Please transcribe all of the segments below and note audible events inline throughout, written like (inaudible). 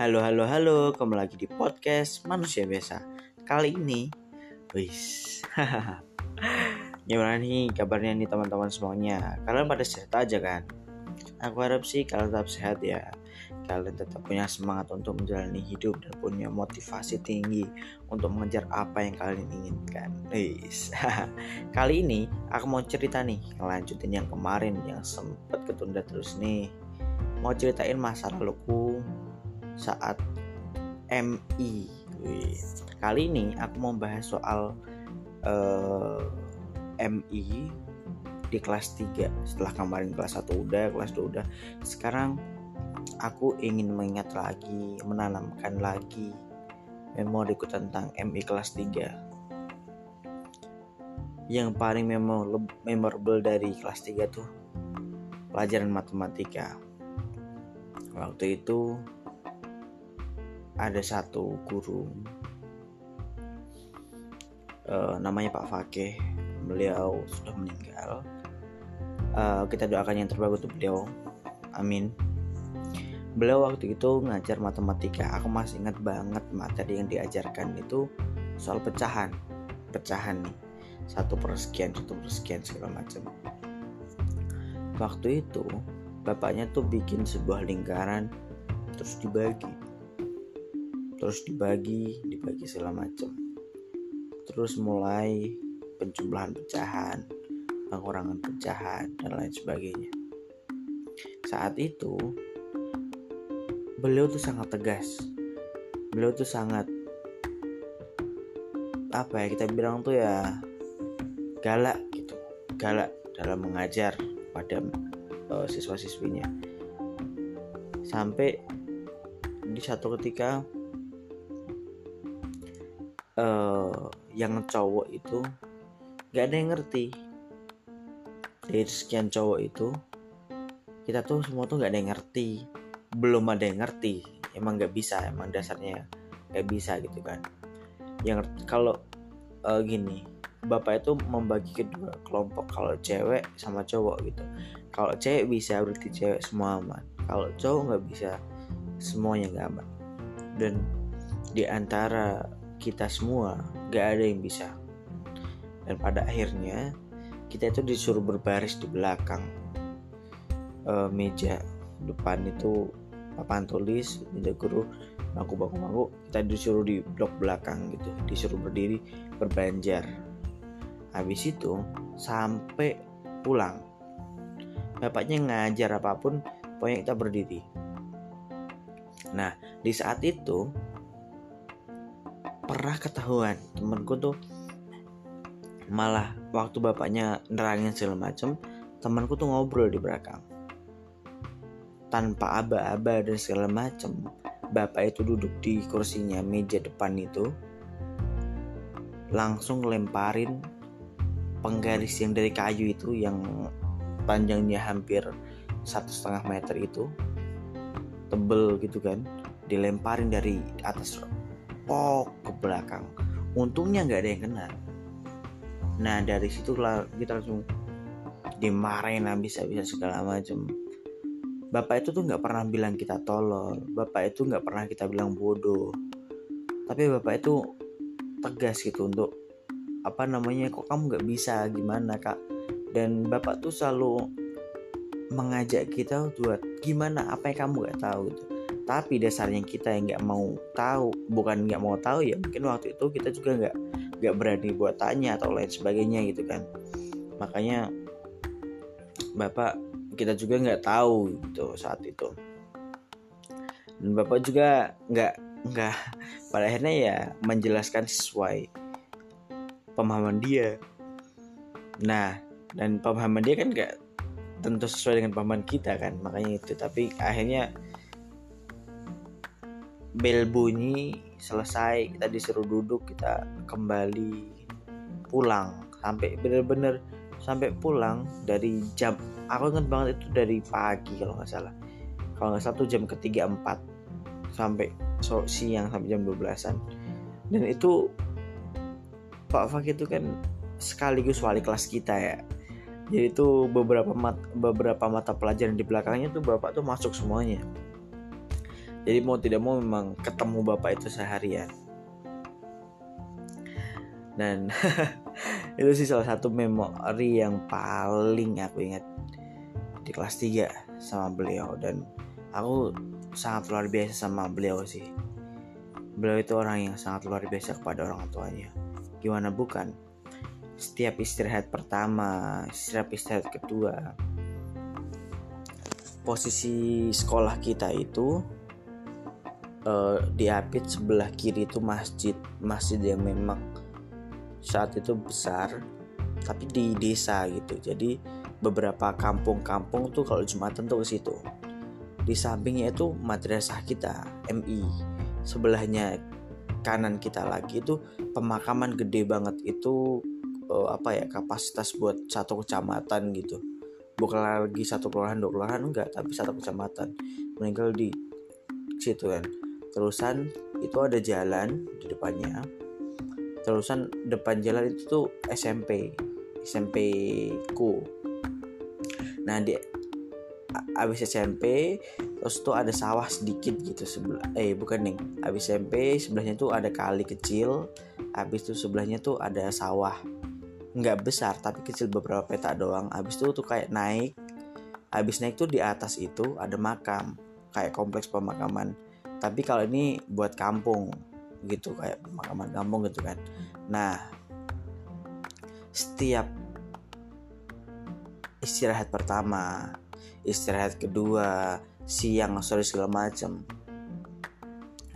Halo halo halo, kembali lagi di podcast Manusia Biasa. Kali ini, wis. (laughs) Gimana nih kabarnya nih teman-teman semuanya? Kalian pada sehat aja kan? Aku harap sih kalian tetap sehat ya. Kalian tetap punya semangat untuk menjalani hidup dan punya motivasi tinggi untuk mengejar apa yang kalian inginkan. Wis. (laughs) Kali ini aku mau cerita nih, ngelanjutin yang kemarin yang sempat ketunda terus nih. Mau ceritain masa laluku saat MI. Kali ini aku mau bahas soal uh, eh, MI di kelas 3 setelah kemarin kelas 1 udah kelas 2 udah. Sekarang aku ingin mengingat lagi menanamkan lagi memoriku tentang MI kelas 3 yang paling memorable dari kelas 3 tuh pelajaran matematika. Waktu itu ada satu guru uh, namanya Pak Fakih. Beliau sudah meninggal. Uh, kita doakan yang terbaik untuk beliau. Amin. Beliau waktu itu ngajar matematika. Aku masih ingat banget materi yang diajarkan itu soal pecahan. Pecahan nih. Satu persekian satu persekian segala macam. Waktu itu bapaknya tuh bikin sebuah lingkaran terus dibagi terus dibagi dibagi segala macam terus mulai penjumlahan pecahan pengurangan pecahan dan lain sebagainya. Saat itu beliau tuh sangat tegas. Beliau tuh sangat apa ya kita bilang tuh ya galak gitu. Galak dalam mengajar pada uh, siswa-siswinya. Sampai di satu ketika uh, yang cowok itu gak ada yang ngerti. Dari sekian cowok itu kita tuh semua tuh gak ada yang ngerti. Belum ada yang ngerti. Emang gak bisa emang dasarnya gak bisa gitu kan. Yang kalau uh, gini bapak itu membagi kedua kelompok kalau cewek sama cowok gitu. Kalau cewek bisa berarti cewek semua aman. Kalau cowok nggak bisa semuanya nggak aman. Dan di antara kita semua gak ada yang bisa. Dan pada akhirnya kita itu disuruh berbaris di belakang e, meja depan itu papan tulis meja guru bangku bangku bangku kita disuruh di blok belakang gitu disuruh berdiri berbanjar. Habis itu sampai pulang. Bapaknya ngajar apa pun pokoknya kita berdiri. Nah di saat itu pernah ketahuan. Temenku tuh malah waktu bapaknya nerangin segala macem temanku tuh ngobrol di belakang. Tanpa aba-aba dan segala macem. Bapak itu duduk di kursinya meja depan itu langsung lemparin penggaris yang dari kayu itu yang panjangnya hampir satu setengah meter itu tebel gitu kan dilemparin dari atas pok ke belakang. Untungnya nggak ada yang kena. Nah dari situ kita langsung dimarahin bisa-bisa segala macam bapak itu tuh nggak pernah bilang kita tolol. Bapak itu nggak pernah kita bilang bodoh. Tapi bapak itu tegas gitu untuk apa namanya kok kamu nggak bisa? Gimana kak? Dan bapak tuh selalu mengajak kita buat gimana apa yang kamu nggak tahu gitu tapi dasarnya kita yang nggak mau tahu bukan nggak mau tahu ya mungkin waktu itu kita juga nggak nggak berani buat tanya atau lain sebagainya gitu kan. Makanya bapak kita juga nggak tahu gitu saat itu. Dan bapak juga nggak nggak pada akhirnya ya menjelaskan sesuai pemahaman dia. Nah dan pemahaman dia kan nggak tentu sesuai dengan pemahaman kita kan makanya itu. Tapi akhirnya bel bunyi selesai kita disuruh duduk kita kembali pulang. Sampai bener-bener sampai pulang dari jam aku inget banget itu dari pagi kalau nggak salah. Kalau nggak salah tuh jam ketiga empat sampai so, siang sampai jam 12an dan itu Pak Fak itu kan sekaligus wali kelas kita ya. Jadi itu beberapa mat, beberapa mata pelajaran di belakangnya tuh bapak tuh masuk semuanya jadi mau tidak mau memang ketemu bapak itu seharian. Dan (laughs) itu sih salah satu memori yang paling aku ingat di kelas 3 sama beliau. Dan aku sangat luar biasa sama beliau sih. Beliau itu orang yang sangat luar biasa kepada orang tuanya. Gimana bukan? Setiap istirahat pertama setiap istirahat kedua posisi sekolah kita itu uh, di Apit sebelah kiri itu masjid masjid yang memang saat itu besar tapi di desa gitu. Jadi beberapa kampung-kampung tuh kalau jumatan tuh ke situ. Di sampingnya itu madrasah kita MI sebelahnya kanan kita lagi itu pemakaman gede banget itu uh, apa ya kapasitas buat satu kecamatan gitu. Bukan lagi satu kelurahan dua kelurahan enggak tapi satu kecamatan. Meninggal di situ kan terusan itu ada jalan di depannya. Terusan depan jalan itu tuh SMP SMP ku. Nah di abis SMP terus tuh ada sawah sedikit gitu sebelah eh bukan nih. Abis SMP sebelahnya tuh ada kali kecil abis itu sebelahnya tuh ada sawah. Nggak besar tapi kecil beberapa peta doang. Abis itu tuh kayak naik. Abis naik tuh di atas itu ada makam kayak kompleks pemakaman tapi kalau ini buat kampung gitu kayak pemakaman kampung gitu kan. Nah setiap istirahat pertama istirahat kedua siang sore segala macam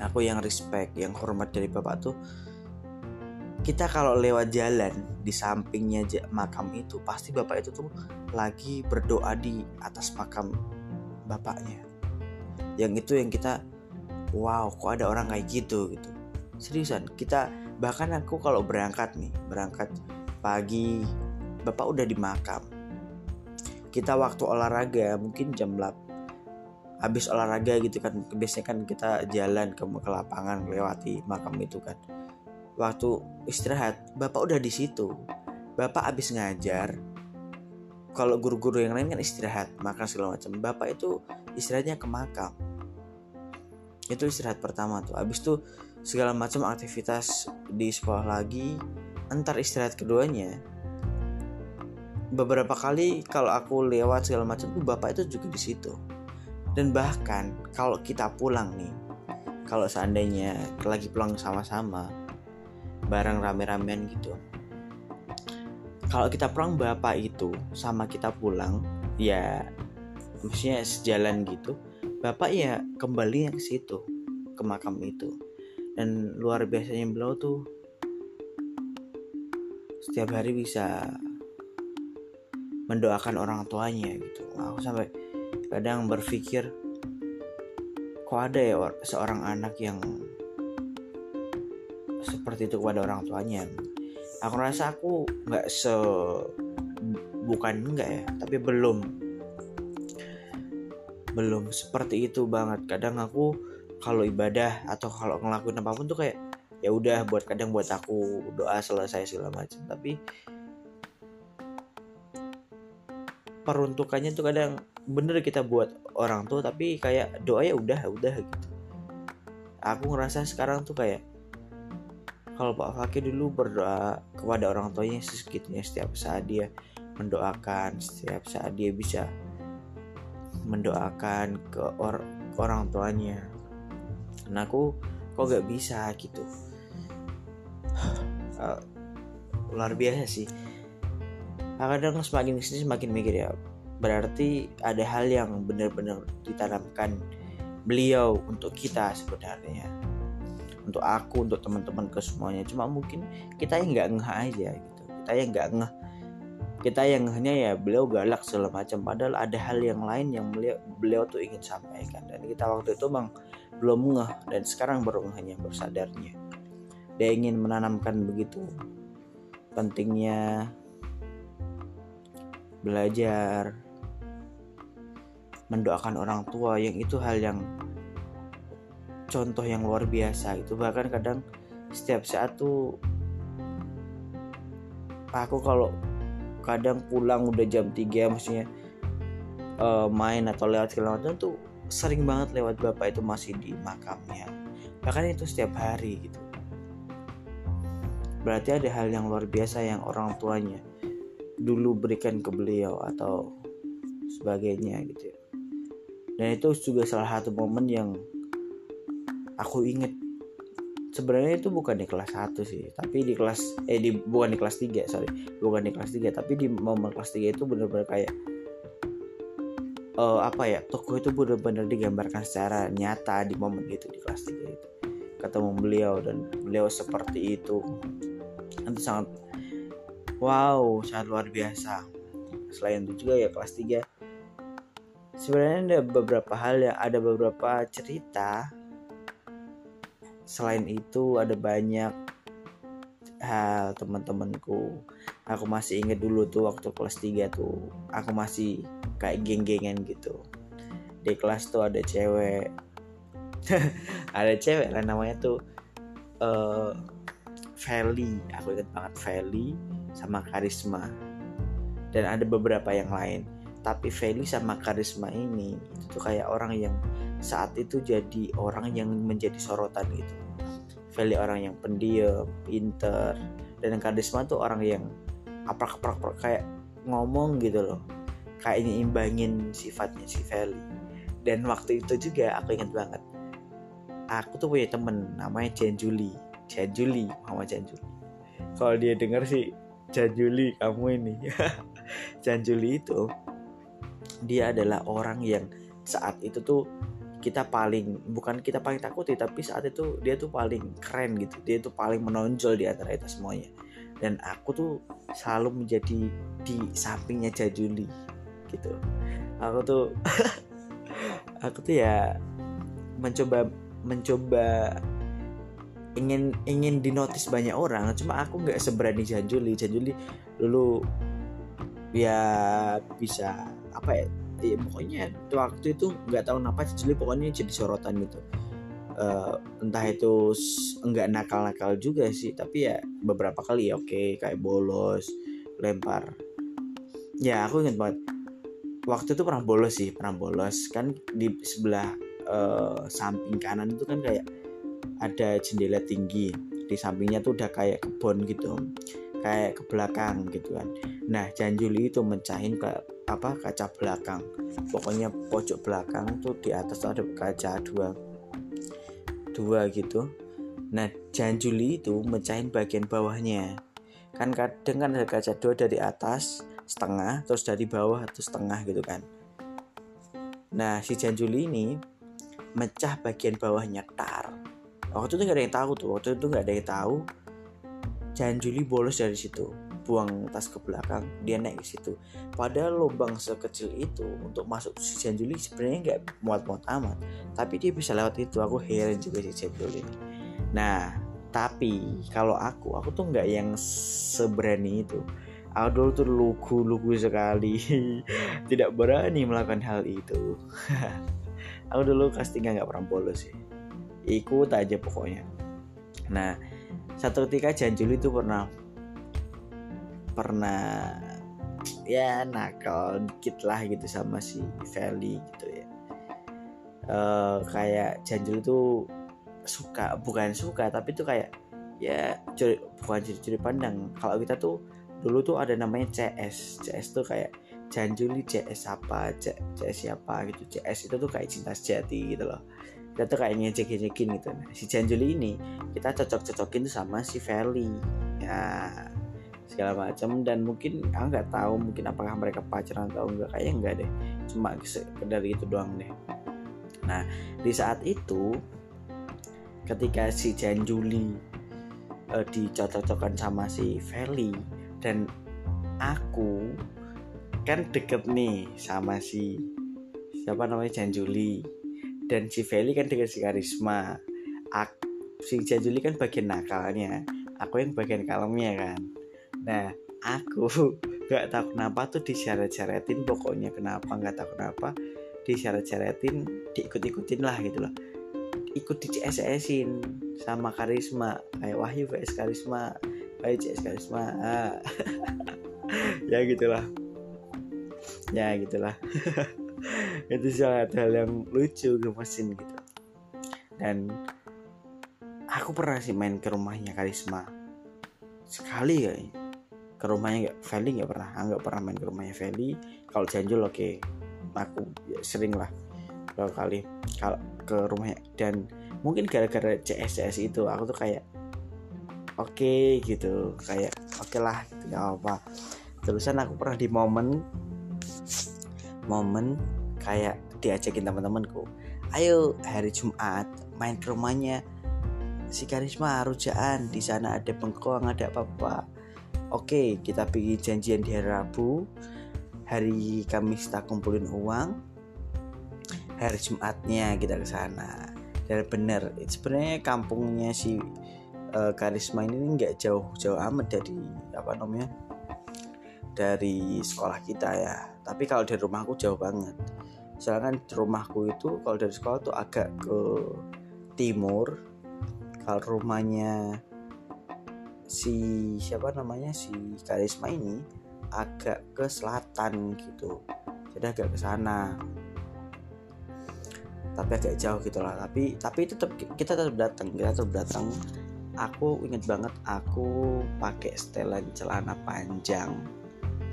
aku yang respect yang hormat dari bapak tuh kita kalau lewat jalan di sampingnya makam itu pasti bapak itu tuh lagi berdoa di atas makam bapaknya. Yang itu yang kita wow kok ada orang kayak gitu? Gitu. Seriusan kita bahkan aku kalau berangkat nih berangkat pagi bapak udah di makam. Kita waktu olahraga mungkin jam 8 habis olahraga gitu kan biasanya kan kita jalan ke, ke lapangan melewati makam itu kan. Waktu istirahat bapak udah di situ. Bapak habis ngajar kalau guru-guru yang lain kan istirahat makan segala macam. Bapak itu istirahatnya ke makam itu istirahat pertama tuh. Habis tuh segala macam aktivitas di sekolah lagi entar istirahat keduanya. Beberapa kali kalau aku lewat segala macam tuh bapak itu juga di situ. Dan bahkan kalau kita pulang nih kalau seandainya lagi pulang sama-sama bareng rame-ramean gitu. Kalau kita pulang bapak itu sama kita pulang ya maksudnya sejalan gitu bapak ya kembali ke situ ke makam itu. Dan luar biasanya beliau tuh setiap hari bisa mendoakan orang tuanya gitu. Aku sampai kadang berpikir kok ada ya seorang anak yang seperti itu kepada orang tuanya? Aku rasa aku nggak se bukan enggak ya tapi belum belum seperti itu banget. Kadang aku kalau ibadah atau kalau ngelakuin apa pun tuh kayak ya udah buat kadang buat aku doa selesai segala macam. Tapi peruntukannya tuh kadang bener kita buat orang tuh tapi kayak doa ya udah udah gitu. Aku ngerasa sekarang tuh kayak kalau Pak Fakir dulu berdoa kepada orang tuanya sesegitunya setiap saat dia mendoakan setiap saat dia bisa mendoakan ke or orang tuanya. Dan aku kok gak bisa gitu. Uh, (sighs) luar biasa sih. Kadang semakin ke sini semakin mikir ya berarti ada hal yang benar-benar ditanamkan beliau untuk kita sebenarnya. Untuk aku untuk teman-teman ke semuanya. Cuma mungkin kita yang nggak ngeh aja gitu. Kita yang nggak ngeh kita yang hanya ya beliau galak segala macam. Padahal ada hal yang lain yang beliau beliau tuh ingin sampaikan. Dan kita waktu itu bang belum ngeh. Dan sekarang baru hanya bersadarnya dia ingin menanamkan begitu pentingnya belajar mendoakan orang tua. Yang itu hal yang contoh yang luar biasa itu bahkan kadang setiap saat tuh aku kalau kadang pulang udah jam 3 maksudnya uh, main atau lewat segala macam tuh sering banget lewat bapak itu masih di makamnya bahkan itu setiap hari gitu berarti ada hal yang luar biasa yang orang tuanya dulu berikan ke beliau atau sebagainya gitu ya. dan itu juga salah satu momen yang aku inget sebenarnya itu bukan di kelas 1 sih tapi di kelas eh di bukan di kelas 3 sorry. Bukan di kelas 3 tapi di momen kelas 3 itu bener-bener kayak uh, apa ya toko itu bener-bener digambarkan secara nyata di momen itu di kelas 3 itu. Ketemu beliau dan beliau seperti itu. Itu sangat wow sangat luar biasa. Selain itu juga ya kelas 3 sebenarnya ada beberapa hal ya ada beberapa cerita selain itu ada banyak hal teman-temanku. Aku masih inget dulu tuh waktu kelas 3 tuh aku masih kayak geng-gengan gitu. Di kelas tuh ada cewek. (laughs) Ada cewek lah namanya tuh uh, Feli. Aku ingat banget Feli sama Karisma. Dan ada beberapa yang lain. Tapi Feli sama Karisma ini itu tuh kayak orang yang saat itu jadi orang yang menjadi sorotan gitu. Feli orang yang pendiam pinter dan Karisma tuh orang yang apa aprak kayak ngomong gitu loh. Kayak ini imbangin sifatnya si Feli dan waktu itu juga aku ingat banget aku tuh punya temen namanya Jen Juli. Janjuli Mama Janjuli kalau dia dengar sih Janjuli kamu ini. (laughs) Janjuli itu dia adalah orang yang saat itu tuh kita paling bukan kita paling takuti tapi saat itu dia tuh paling keren gitu. Dia tuh paling menonjol di antara kita semuanya. Dan aku tuh selalu menjadi di sampingnya Jajuli gitu. Aku tuh (laughs) aku tuh ya mencoba mencoba ingin ingin dinotis banyak orang. Cuma aku nggak seberani Janjuli Janjuli dulu ya bisa apa ya, ya pokoknya waktu itu nggak tahu kenapa Janjuli pokoknya jadi sorotan gitu. Uh, entah itu enggak nakal-nakal juga sih tapi ya beberapa kali ya oke kayak bolos lempar. Ya aku ingat banget. Waktu itu pernah bolos sih pernah bolos. Kan di sebelah uh, samping kanan itu kan kayak ada jendela tinggi. Di sampingnya tuh udah kayak kebun gitu kayak ke belakang gitu kan. Nah Janjuli itu mencahin ke apa kaca belakang. Pokoknya pojok belakang tuh di atas tuh ada kaca dua. Dua gitu. Nah Janjuli itu mencahin bagian bawahnya. Kan kadang kan ada kaca dua dari atas setengah terus dari bawah atau setengah gitu kan. Nah si Janjuli ini mecah bagian bawahnya tar. Waktu itu nggak ada yang tahu tuh waktu itu nggak ada yang tahu. Jan Juli bolos dari situ buang tas ke belakang dia naik ke situ. Padahal lubang sekecil itu untuk masuk si Jan Juli sebenarnya nggak muat-muat amat. Tapi dia bisa lewat itu aku heran juga si Jan Juli nah tapi kalau aku aku tuh nggak yang seberani itu. Aku dulu tuh lugu-lugu sekali. (laughs) Tidak berani melakukan hal itu. (laughs) Aku dulu tiga nggak pernah bolos sih. Ikut aja pokoknya. Nah satu ketika Janjuli itu pernah pernah ya nakal dikit lah gitu sama si Feli gitu ya. Uh, kayak Janjuli itu suka bukan suka tapi tuh kayak ya curi, bukan curi-curi pandang. Kalau kita tuh dulu tuh ada namanya CS CS tuh kayak Janjuli CS apa CS siapa gitu. CS itu tuh kayak cinta sejati gitu loh. Kita tuh kayak ngejek-ngejekin gitu. Nah si Janjuli ini kita cocok-cocokin tuh sama si Feli. Ya segala macam. Dan mungkin aku nggak tahu mungkin apakah mereka pacaran atau enggak. Kayaknya enggak deh. Cuma sekedar itu doang deh. Nah di saat itu ketika si Janjuli uh, dicocok-cocokan sama si Feli dan aku kan deket nih sama si siapa namanya Janjuli. Dan si Feli kan dengan si Karisma. Aku, si Jajuli kan bagian nakalnya. Aku yang bagian kalemnya kan nah aku (laughs) gak tahu kenapa tuh disyarat-syaratin pokoknya kenapa nggak tahu kenapa disyarat-syaratin diikut-ikutin lah gitu loh. Ikut di CSS-in sama Karisma kayak Wahyu vs Karisma Wahyu CS Karisma ah. (laughs) ya gitulah ya gitulah (laughs) itu salah satu hal yang lucu gemesin gitu. Dan aku pernah sih main ke rumahnya Karisma. Sekali kayaknya ke rumahnya nggak Feli nggak pernah nggak pernah main ke rumahnya Feli. Kalau Janjul oke okay. aku ya, sering lah kalau kali kalau ke rumahnya. Dan mungkin gara-gara CSS itu aku tuh kayak oke okay, gitu. Kayak oke okay lah gitu gak apa terusan aku pernah di momen momen kayak diajakin teman-temanku ayo hari Jumat main ke rumahnya si Karisma rujaan di sana ada bengkoang ada apa-apa oke kita pergi janjian di hari Rabu. Hari Kamis kita kumpulin uang. Hari Jumatnya kita ke sana. Dan bener sebenarnya kampungnya si uh, Karisma ini nggak jauh-jauh amat dari apa namanya dari sekolah kita ya. Tapi kalau dari rumahku jauh banget. Sedangkan rumahku itu kalau dari sekolah tuh agak ke timur. Kalau rumahnya si siapa namanya si Karisma ini agak ke selatan gitu. Jadi agak ke sana. Tapi agak jauh gitulah tapi tapi tetap kita tetap datang kita tetap datang aku inget banget aku pakai setelan celana panjang.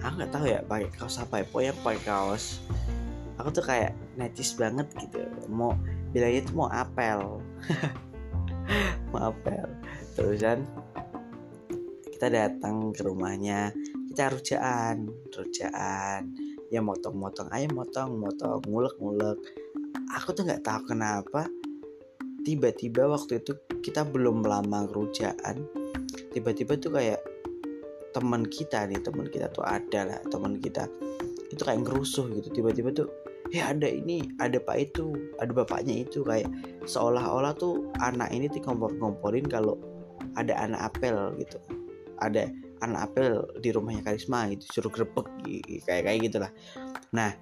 Aku nggak tahu ya pakai kaos apa ya. Pokoknya pakai kaos. Aku tuh kayak netis banget gitu. Mau bilangnya itu mau apel. (laughs) Mau apel. Terusan kita datang ke rumahnya kita rujaan rujaan. Ya motong-motong ayo motong motong ngulek-ngulek. Aku tuh nggak tahu kenapa tiba-tiba waktu itu kita belum lama rujaan tiba-tiba tuh kayak teman kita nih teman kita tuh ada lah teman kita itu kayak ngerusuh gitu. Tiba-tiba tuh ya ada ini ada pak itu ada bapaknya itu. Kayak seolah-olah tuh anak ini tuh ngompor-ngomporin kalau ada anak apel gitu ada anak apel di rumahnya Karisma gitu suruh grebek kayak kayak gitulah. Nah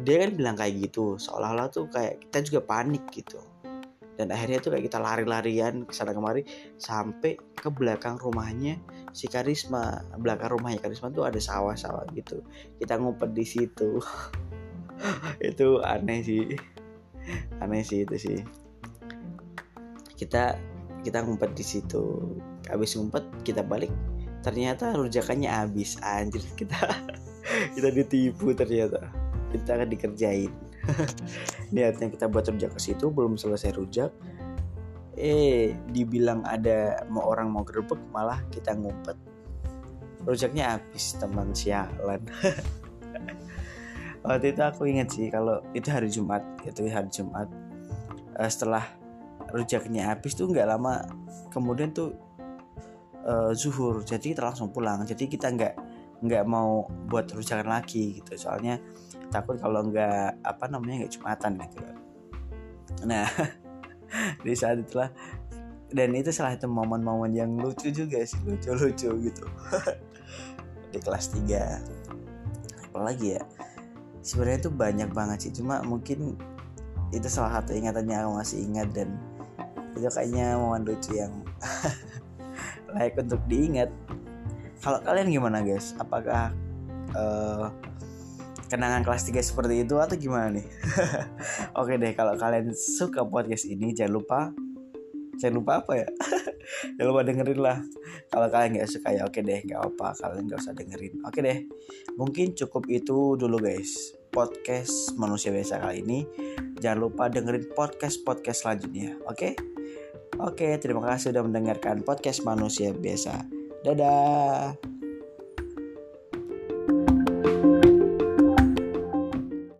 dia kan bilang kayak gitu seolah-olah tuh kayak kita juga panik gitu. Dan akhirnya tuh kayak kita lari-larian ke sana kemari sampai ke belakang rumahnya si Karisma. Belakang rumahnya Karisma tuh ada sawah-sawah gitu. Kita ngumpet di situ. (laughs) Itu aneh sih. Aneh sih itu sih. Kita kita ngumpet di situ habis ngumpet kita balik. Ternyata rujakannya habis anjir. (laughs) Kita kita ditipu ternyata. Kita akan dikerjain. (laughs) Niatnya kita buat rujak ke situ belum selesai rujak. Eh dibilang ada mau orang mau gerbek malah kita ngumpet. Rujaknya habis teman sialan. (laughs) Waktu itu aku inget sih kalau itu hari Jumat itu hari Jumat. Uh, setelah rujaknya habis tuh nggak lama kemudian tuh uh, zuhur. Jadi kita langsung pulang. Jadi kita nggak nggak mau buat rujakan lagi gitu. Soalnya takut kalau nggak apa namanya nggak jumatan gitu. Nah (laughs) di saat itulah dan itu salah satu momen-momen yang lucu juga sih. Lucu-lucu gitu. (laughs) Di kelas 3 apalagi ya sebenarnya itu banyak banget sih. Cuma mungkin itu salah satu ingatannya aku masih ingat. Dan itu kayaknya momen lucu yang (laughs) layak untuk diingat kalau kalian gimana guys apakah uh, kenangan kelas 3 seperti itu atau gimana nih? (laughs) Oke deh, kalau kalian suka podcast ini jangan lupa jangan lupa apa ya? (laughs) jangan lupa dengerin lah. Kalau kalian nggak suka ya oke deh, nggak apa, kalian nggak usah dengerin. Oke deh, mungkin cukup itu dulu guys. Podcast manusia biasa kali ini. Jangan lupa dengerin podcast podcast selanjutnya. Oke? Oke, terima kasih sudah mendengarkan podcast manusia biasa. Dadah.